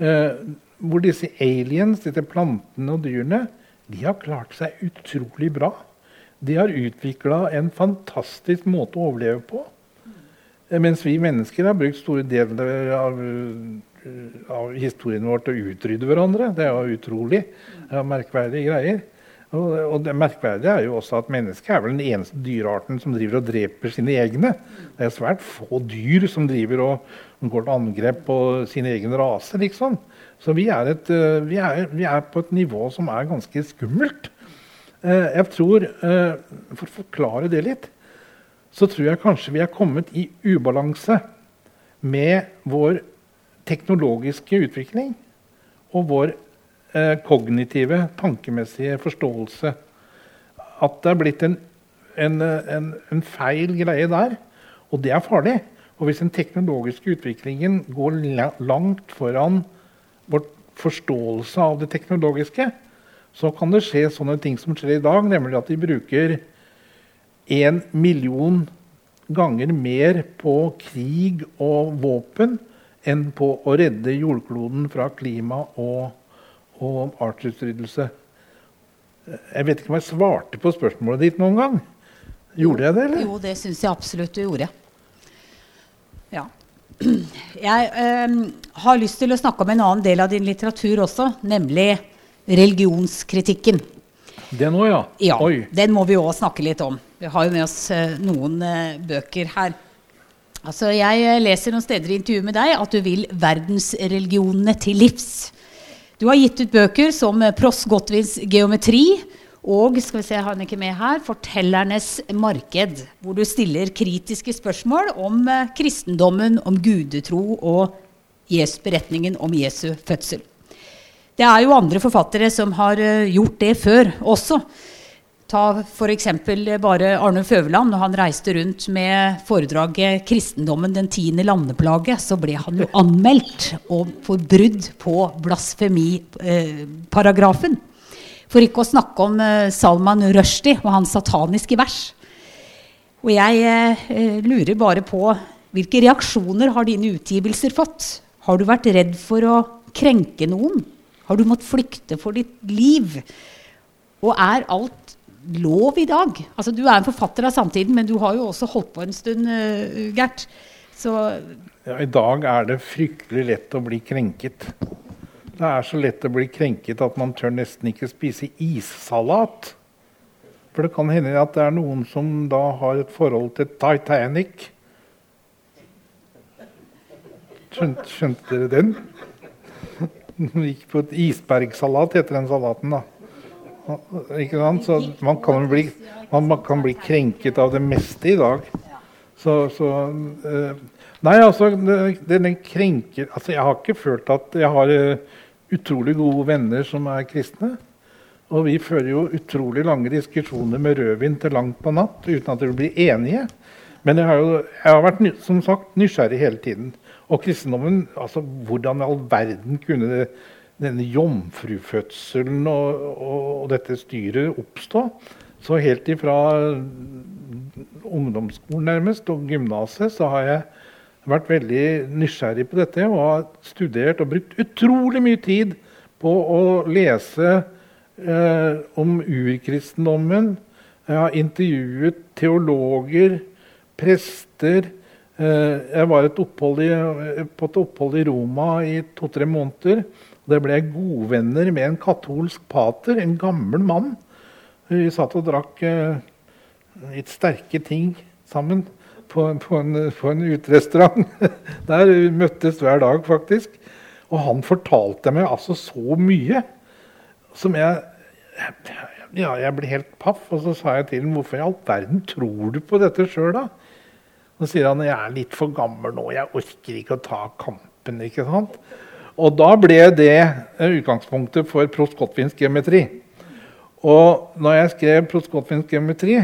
Uh, hvor disse aliens, disse plantene og dyrene, de har klart seg utrolig bra. De har utvikla en fantastisk måte å overleve på. Eh, mens vi mennesker har brukt store deler av, eh, av historien vår til å utrydde hverandre. Det er jo utrolig ja, merkverdige greier. Og, og, det merkverdige er jo også at mennesket er vel den eneste dyrearten som driver og dreper sine egne. Det er svært få dyr som driver og går til angrep på sin egen rase. liksom. Så vi er, et, eh, vi, er, vi er, på et nivå som er ganske skummelt. Jeg tror, For å forklare det litt så tror jeg kanskje vi er kommet i ubalanse med vår teknologiske utvikling og vår eh, kognitive, tankemessige forståelse. At det er blitt en, en, en, en, feil greie der. Og det er farlig. Og hvis den teknologiske utviklingen går langt foran vår forståelse av det teknologiske, så kan det skje sånne ting som skjer i dag, nemlig at de bruker en million ganger mer på krig og våpen enn på å redde jordkloden fra klima og, og artsutryddelse. Jeg vet ikke om jeg svarte på spørsmålet ditt noen gang. Gjorde jeg det, eller? Jo, det syns jeg absolutt du gjorde. Ja. Jeg øh, har lyst til å snakke om en annen del av din litteratur også, nemlig religionskritikken. Den nå, ja. ja. Oi. Den må vi òg snakke litt om. Vi har jo med oss uh, noen uh, bøker her. Altså, jeg uh, leser noen steder i intervjuet med deg at du vil verdensreligionene til livs. Du har gitt ut bøker som Pross Gottwins geometri og skal vi se, har han ikke med her, 'Fortellernes marked', hvor du stiller kritiske spørsmål om kristendommen, om gudetro og beretningen om Jesu fødsel. Det er jo andre forfattere som har uh, gjort det før også. Ta f.eks. bare Arne Føveland. Når han reiste rundt med foredraget 'Kristendommen den tiende landeplage', så ble han jo anmeldt for brudd på blasfemiparagrafen. For ikke å snakke om Salman Rushdie og hans sataniske vers. Og jeg lurer bare på hvilke reaksjoner har dine utgivelser fått? Har du vært redd for å krenke noen? Har du måttet flykte for ditt liv? Og er alt lov i dag? Altså, du er en forfatter av samtiden, men du har jo også holdt på en stund, uh, Gert. Så ja, I dag er det fryktelig lett å bli krenket. Det er så lett å bli krenket at man tør nesten ikke spise issalat. For det kan hende at det er noen som da har et forhold til Titanic. Skjønte, skjønte dere den? Gikk på et isbergsalat, heter den salaten. da. Ikke sant? Så man kan, bli, man kan bli krenket av det meste i dag. Så, så eh, Nei, altså den krenker altså, Jeg har ikke følt at jeg har eh, utrolig gode venner som er kristne. Og vi fører jo utrolig lange diskusjoner med rødvin til langt på natt uten at vi blir enige. Men jeg har jo jeg har vært som sagt, nysgjerrig hele tiden. Og kristendommen altså Hvordan i all verden kunne denne jomfrufødselen og, og, og dette styret oppstå? Så helt ifra ungdomsskolen nærmest og gymnaset så har jeg vært veldig nysgjerrig på dette og har studert og brukt utrolig mye tid på å lese eh, om urkristendommen. Jeg har intervjuet teologer, prester. Eh, jeg var et i, på et opphold i Roma i to-tre måneder. og Der ble jeg godvenner med en katolsk pater, en gammel mann. Vi satt og drakk eh, litt sterke ting sammen på, på en, på en uterestaurant. Der vi møttes hver dag, faktisk. Og han fortalte meg altså så mye som jeg Ja, jeg ble helt paff. Og så sa jeg til ham hvorfor i all verden tror du på dette sjøl, da? Så sier han jeg er litt for gammel nå, jeg orker ikke å ta kampen. ikke sant? Og da ble det utgangspunktet for prost gottfinsk geometri. Og når jeg skrev prost gottfinsk geometri,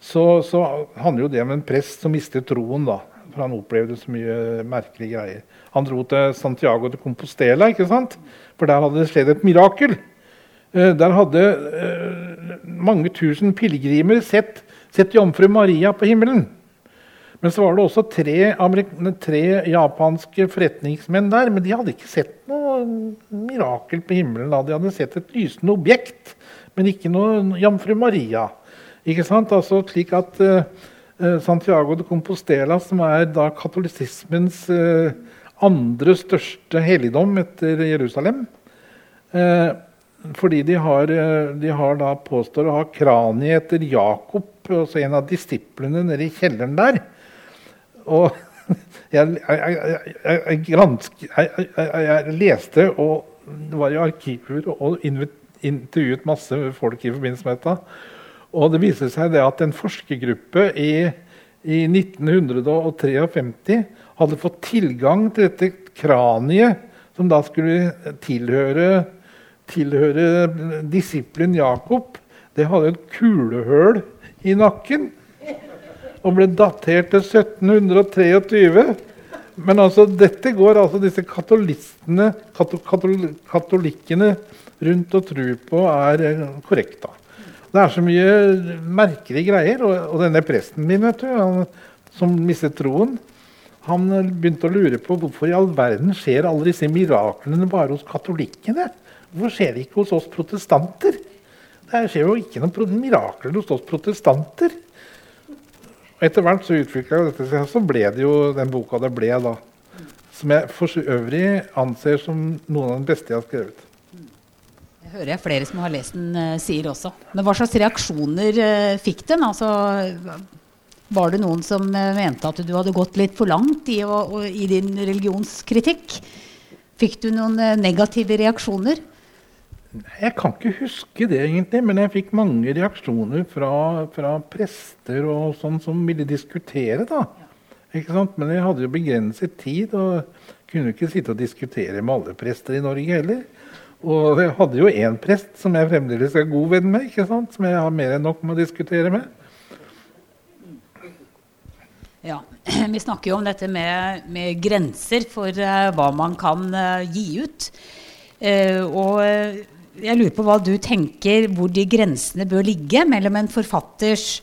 så, så handler jo det om en prest som mistet troen. da, For han opplevde så mye merkelige greier. Han dro til Santiago de Compostela, ikke sant? for der hadde det skjedd et mirakel. Eh, Der hadde eh, mange tusen pilegrimer sett, sett jomfru Maria på himmelen. Men så var det også tre, tre japanske forretningsmenn der. Men de hadde ikke sett noe mirakel på himmelen. Da. De hadde sett et lysende objekt, men ikke noe jomfru Maria. Ikke sant? Altså slik at eh, Santiago de Compostela, som er da katolisismens uh, andre største helligdom etter Jerusalem eh, Fordi de har, de har da påstår å ha kraniet etter Jakob, altså en av disiplene nede i kjelleren der. Og jeg, jeg, jeg, jeg, jeg, gransk, jeg, jeg, jeg leste og var i arkiver og intervjuet masse folk i forbindelse med dette. Og det viser seg det at en forskergruppe i, i 1953 hadde fått tilgang til dette kraniet, som da skulle tilhøre, tilhøre disippelen Jakob. Det hadde et kulehull i nakken og ble datert til 1723. Men altså, dette går altså disse katolistene, kato, katol, katolikkene rundt og tror på er eh, korrekt. da. Det er så mye merkelige greier. Og, og denne presten min, vet du, han, som mistet troen, han begynte å lure på hvorfor i all verden skjer alle disse miraklene bare hos katolikkene. Hvorfor skjer det ikke hos oss protestanter? Det skjer jo ikke noen mirakler hos oss protestanter. Og etter hvert så utvikla dette så ble det jo den boka det ble, da. Som jeg for øvrig anser som noen av de beste jeg har skrevet. Det hører jeg flere som har lest den, eh, sier også. Men hva slags reaksjoner eh, fikk den? Altså, var det noen som eh, mente at du hadde gått litt for langt i, å, i din religionskritikk? Fikk du noen negative reaksjoner? Jeg kan ikke huske det, egentlig, men jeg fikk mange reaksjoner fra, fra prester og sånn som ville diskutere. da. Men jeg hadde jo begrenset tid og kunne ikke sitte og diskutere med alle prester i Norge heller. Og jeg hadde jo én prest som jeg fremdeles er god venn med, som jeg har mer enn nok med å diskutere med. Ja, Vi snakker jo om dette med, med grenser for uh, hva man kan uh, gi ut. Uh, og jeg lurer på hva du tenker hvor de grensene bør ligge mellom en forfatters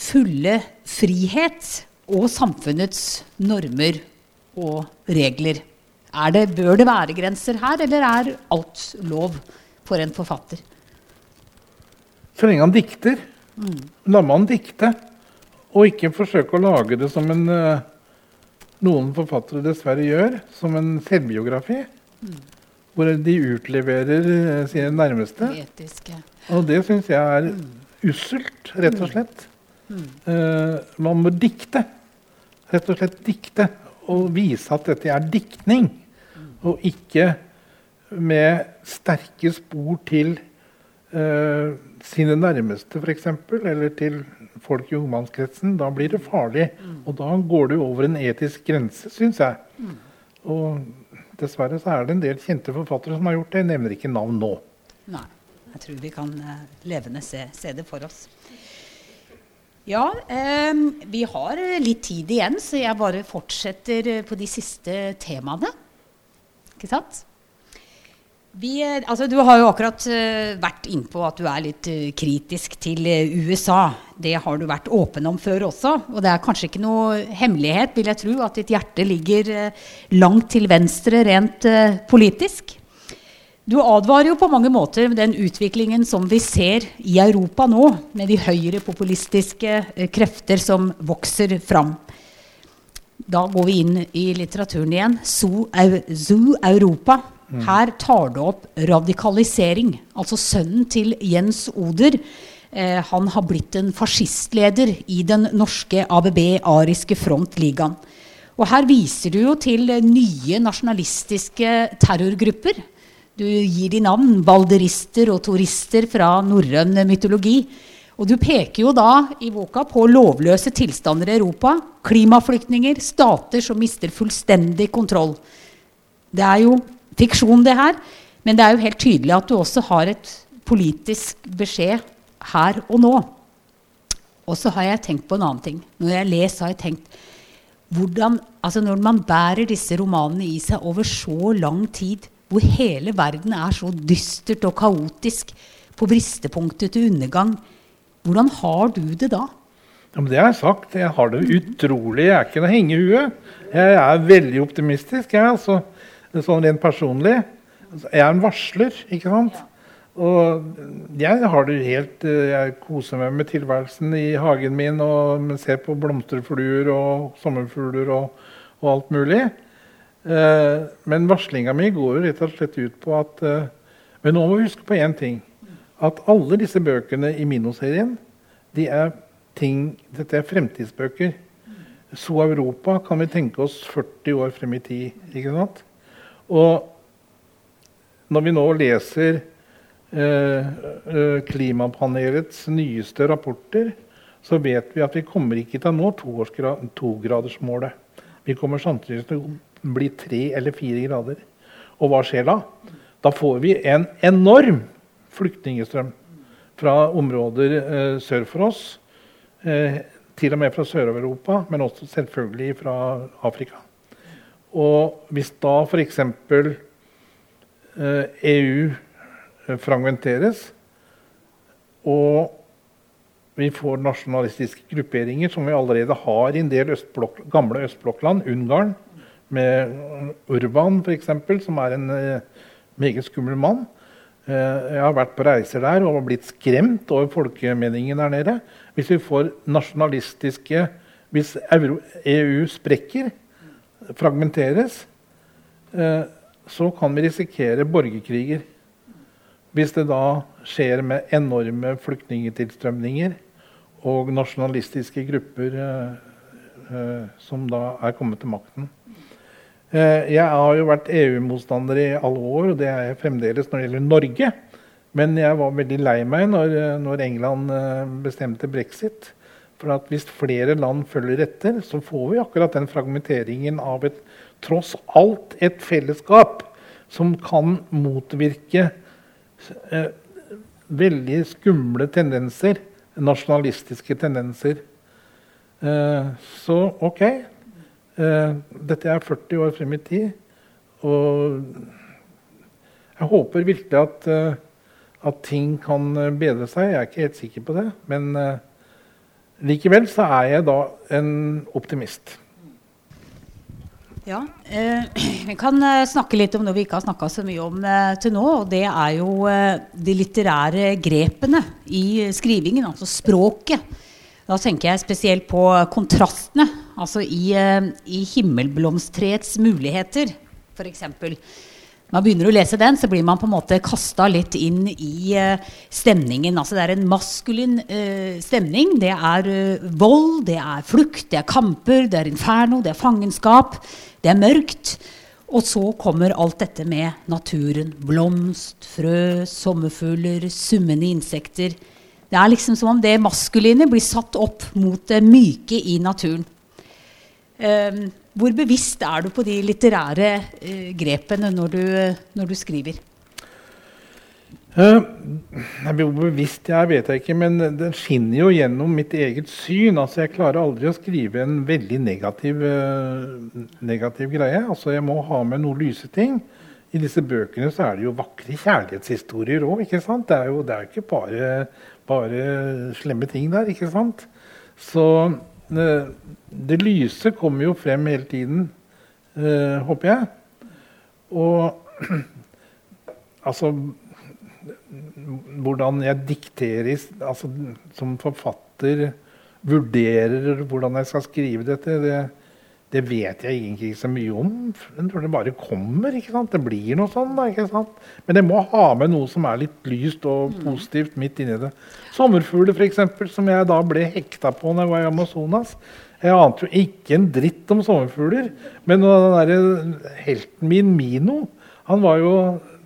fulle frihet og samfunnets normer og regler. Er det, bør det være grenser her, eller er alt lov for en forfatter? Så lenge han dikter, la man dikte. Og ikke forsøke å lage det som en eh, noen forfattere dessverre gjør, som en selvbiografi. Hvor de utleverer eh, sine nærmeste. Etiske. Og det syns jeg er usselt, rett og slett. Eh, man må dikte. Rett og slett dikte. Og vise at dette er diktning. Og ikke med sterke spor til uh, sine nærmeste, f.eks., eller til folk i ungmannskretsen, da blir det farlig. Og da går du over en etisk grense, syns jeg. Og dessverre så er det en del kjente forfattere som har gjort det. Jeg nevner ikke navn nå. Nei. Jeg tror vi kan eh, levende se, se det for oss. Ja, eh, vi har litt tid igjen, så jeg bare fortsetter eh, på de siste temaene. Ikke sant? Vi, eh, altså, du har jo akkurat uh, vært innpå at du er litt uh, kritisk til USA. Det har du vært åpen om før også. Og det er kanskje ikke noe hemmelighet, vil jeg tro, at ditt hjerte ligger langt til venstre rent politisk. Du advarer jo på mange måter den utviklingen som vi ser i Europa nå, med de høyrepopulistiske krefter som vokser fram. Da går vi inn i litteraturen igjen. Zoo, Zoo Europa her tar du opp radikalisering. Altså sønnen til Jens Oder. Eh, han har blitt en fascistleder i den norske ABB-ariske frontligaen. Og her viser du jo til nye nasjonalistiske terrorgrupper. Du gir de navn. Balderister og turister fra norrøn mytologi. Og du peker jo da i boka på lovløse tilstander i Europa. Klimaflyktninger, stater som mister fullstendig kontroll. Det er jo fiksjon, det her. Men det er jo helt tydelig at du også har et politisk beskjed her og nå. Og så har jeg tenkt på en annen ting. Når jeg leser, har jeg tenkt hvordan, altså Når man bærer disse romanene i seg over så lang tid, hvor hele verden er så dystert og kaotisk, på bristepunktet til undergang, hvordan har du det da? Ja, men det har jeg sagt. Jeg har det utrolig. Jeg er ikke noe hengehue. Jeg er veldig optimistisk. Jeg, altså sånn rent personlig. Jeg er en varsler, ikke sant? Og jeg har det helt eh, Jeg koser meg med tilværelsen i hagen min og ser på blomsterfluer og sommerfugler og, og, alt mulig. Eh, men varslinga mi går jo rett og slett ut på at eh, Men nå må vi huske på én ting. At alle disse bøkene i Minoserien, de er ting Dette er fremtidsbøker. Så Europa kan vi tenke oss 40 år frem i tid. ikke sant? Og når vi nå leser eh, eh, klimapanelets nyeste rapporter, så vet vi at vi kommer ikke til å nå togradersmålet. Vi kommer samtidig til å bli tre eller fire grader. Og hva skjer da? Da får vi en enorm flyktningstrøm fra områder eh, sør for oss. Eh, til og med fra Sør-Europa, men også selvfølgelig fra Afrika. Og hvis da f.eks. Eh, EU eh, fragmenteres, og vi får nasjonalistiske grupperinger, som vi allerede har i en del østblokk, gamle østblokkland, Ungarn, med Urban f.eks., som er en eh, meget skummel mann. Jeg har vært på reiser der og blitt skremt over folkemeningen der nede. Hvis vi får nasjonalistiske Hvis EU sprekker, fragmenteres, eh, så kan vi risikere borgerkriger. Hvis det da skjer med enorme flyktningtilstrømninger og nasjonalistiske grupper eh, eh, som da er kommet til makten. Jeg har jo vært EU-motstander i alle år, og det er jeg fremdeles når det gjelder Norge. Men jeg var veldig lei meg når, når England bestemte brexit. For at hvis flere land følger etter, så får vi akkurat den fragmenteringen av et tross alt et fellesskap som kan motvirke eh, veldig skumle tendenser, nasjonalistiske tendenser. Eh, så OK. Eh, dette er 40 år frem i tid. Og jeg håper virkelig at, eh, at ting kan bedre seg. Jeg er ikke helt sikker på det. men eh, Likevel så er jeg da en optimist. Ja, eh, Vi kan eh, snakke litt om noe vi ikke har snakka så mye om eh, til nå. og Det er jo de litterære grepene i skrivingen, altså språket. Da tenker jeg spesielt på kontrastene. Altså i, i himmelblomstreets muligheter, f.eks man begynner å lese den, så blir man på en måte kasta litt inn i uh, stemningen. Altså det er en maskulin uh, stemning. Det er uh, vold, det er flukt, det er kamper, det er inferno, det er fangenskap. Det er mørkt. Og så kommer alt dette med naturen. Blomst, frø, sommerfugler, summende insekter. Det er liksom som om det maskuline blir satt opp mot det myke i naturen. Um, hvor bevisst er du på de litterære uh, grepene når du, når du skriver? Uh, hvor bevisst jeg vet jeg ikke, men den skinner jo gjennom mitt eget syn. Altså, jeg klarer aldri å skrive en veldig negativ, uh, negativ greie. Altså, jeg må ha med noen lyse ting. I disse bøkene så er det jo vakre kjærlighetshistorier òg. Det, er jo, det er ikke bare, bare, slemme ting der. ikke sant? Så det lyse kommer jo frem hele tiden, håper jeg. Og altså hvordan jeg dikterer altså, som forfatter vurderer hvordan jeg skal skrive dette, det, det, vet jeg egentlig ikke så mye om. Jeg tror det bare kommer. ikke sant? Det blir noe sånn. da, ikke sant? Men jeg må ha med noe som er litt lyst og mm. positivt midt inni det. Sommerfugler, f.eks., som jeg da ble hekta på når jeg var i Amazonas. Jeg ante jo ikke en dritt om sommerfugler. Men den der helten min, Mino, han var jo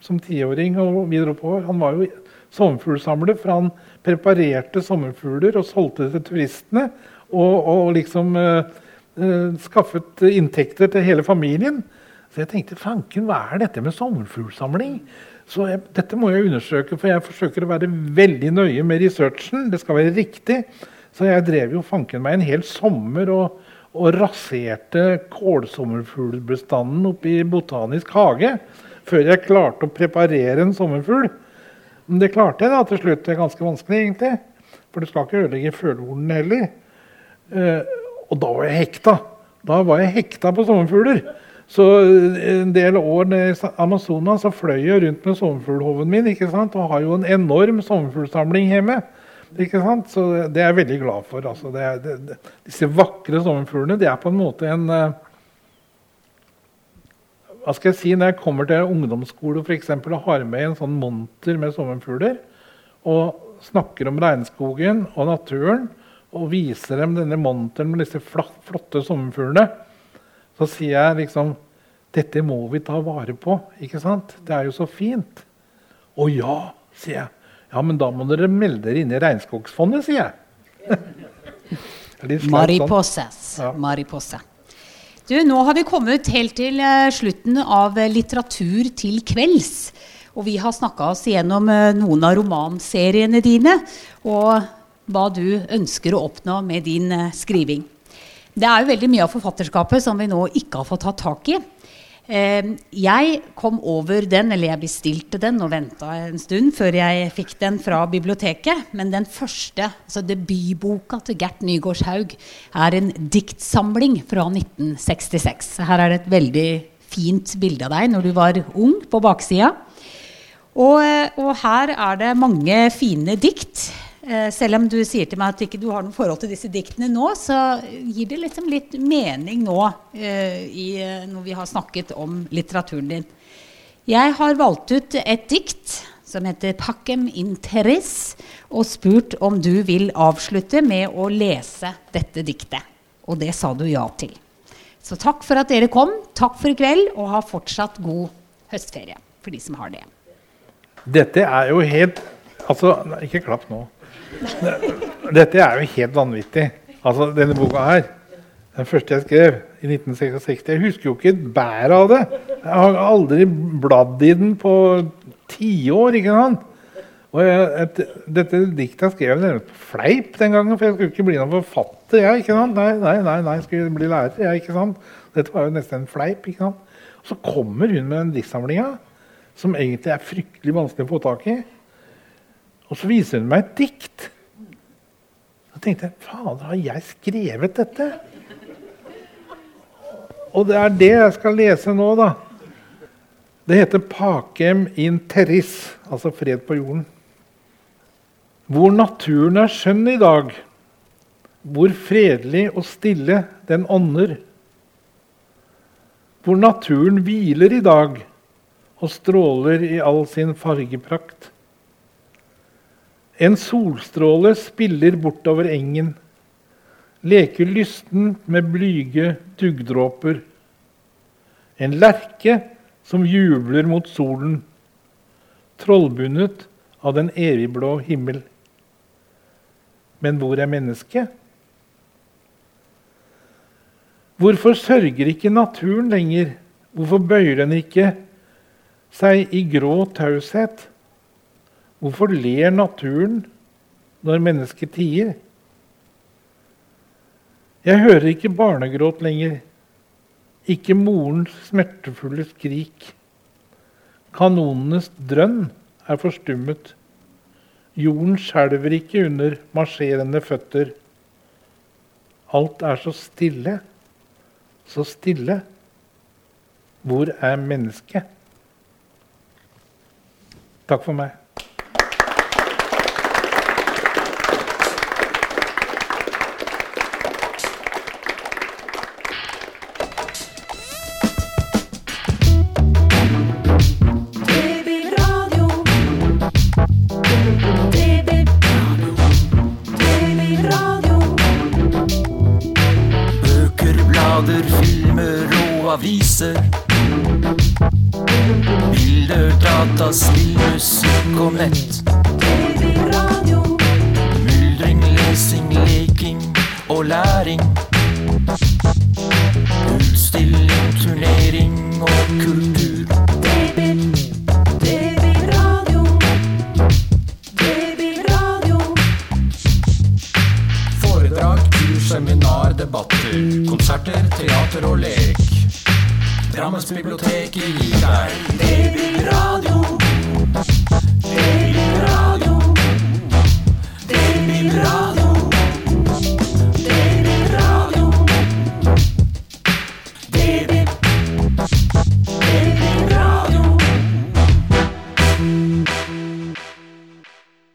som tiåring og videre oppover. Han var jo sommerfuglsamler, for han preparerte sommerfugler og solgte det til turistene. Og, og liksom uh, skaffet inntekter til hele familien. Så jeg tenkte fanken, hva er dette med sommerfuglsamling? Så jeg, dette må jeg undersøke, for jeg forsøker å være veldig nøye med researchen. Det skal være riktig. Så jeg drev jo fanken meg en hel sommer og, og raserte kålsommerfuglbestanden oppe i Botanisk hage før jeg klarte å preparere en sommerfugl. Men det klarte jeg da til slutt. Det er ganske vanskelig, egentlig. For du skal ikke ødelegge følehornene heller. Eh, og da var jeg hekta. Da var jeg hekta på sommerfugler. Så eh, en del år i Amazonas så fløy jeg rundt med sommerfuglhoven min ikke sant? og har jo en enorm sommerfuglsamling hjemme. Ikke sant? Så det er jeg veldig glad for. Altså, det er, det, disse vakre sommerfuglene det er på en måte en uh, hva skal jeg si, Når jeg kommer til ungdomsskole for eksempel, og har med en sånn monter med sommerfugler, og snakker om regnskogen og naturen, og viser dem denne monteren med disse flotte sommerfuglene, så sier jeg liksom Dette må vi ta vare på. ikke sant? Det er jo så fint. Å ja, sier jeg. Ja, men da må dere melde dere inn i Regnskogsfondet, sier jeg. Mariposas. Sånn. Ja. Mariposa. Du, nå har vi kommet helt til uh, slutten av uh, Litteratur til kvelds. Og vi har snakka oss gjennom uh, noen av romanseriene dine og hva du ønsker å oppnå med din skriving. Det er jo veldig mye av forfatterskapet som vi nå ikke har fått tatt tak i. Ehm, jeg kom over den, eller jeg bestilte den og venta en stund før jeg fikk den fra biblioteket. Men den første, altså debutboka til Gert Nygaardshaug, er en diktsamling fra 1966. Her er det et veldig fint bilde av deg når du var ung, på baksida. Og, og her er det mange fine dikt. Eh, selv om du sier til meg at ikke du har noe forhold til disse diktene nå, så gir det liksom litt mening nå eh, i, når vi har snakket om litteraturen din. Jeg har valgt ut et dikt som heter 'Pacem Interes', og spurt om du vil avslutte med å lese dette diktet. Og det sa du ja til. Så takk for at dere kom. Takk for i kveld, og ha fortsatt god høstferie for de som har det. Dette er jo helt Altså, ikke klapp nå. Dette er jo helt vanvittig. Altså, denne boka her, den første jeg skrev i 1966 Jeg husker jo ikke et bær av det. Jeg har aldri bladd i den på tiår. ikke sant? Og jeg, et, dette diktet skrev jeg nærmest på fleip den gangen, for jeg skulle ikke bli noen forfatter. jeg, ikke sant? Nei, nei, nei, nei, jeg skulle bli lærer. jeg, ikke sant? Dette var jo nesten en fleip. ikke sant? Og så kommer hun med den diktsamlinga, som egentlig er fryktelig vanskelig å få tak i. Og så viser hun meg et dikt. Da tenkte jeg Fader, har jeg skrevet dette? Og det er det jeg skal lese nå, da. Det heter 'Pakem in terris', altså fred på jorden. Hvor naturen er skjønn i dag, hvor fredelig og stille den ånder. Hvor naturen hviler i dag og stråler i all sin fargeprakt. En solstråle spiller bortover engen, leker lysten med blyge duggdråper. En lerke som jubler mot solen, trollbundet av den evigblå himmel. Men hvor er mennesket? Hvorfor sørger ikke naturen lenger? Hvorfor bøyer den ikke seg i grå taushet? Hvorfor ler naturen når mennesket tier? Jeg hører ikke barnegråt lenger, ikke morens smertefulle skrik. Kanonenes drønn er forstummet. Jorden skjelver ikke under marsjerende føtter. Alt er så stille, så stille. Hvor er mennesket? Takk for meg.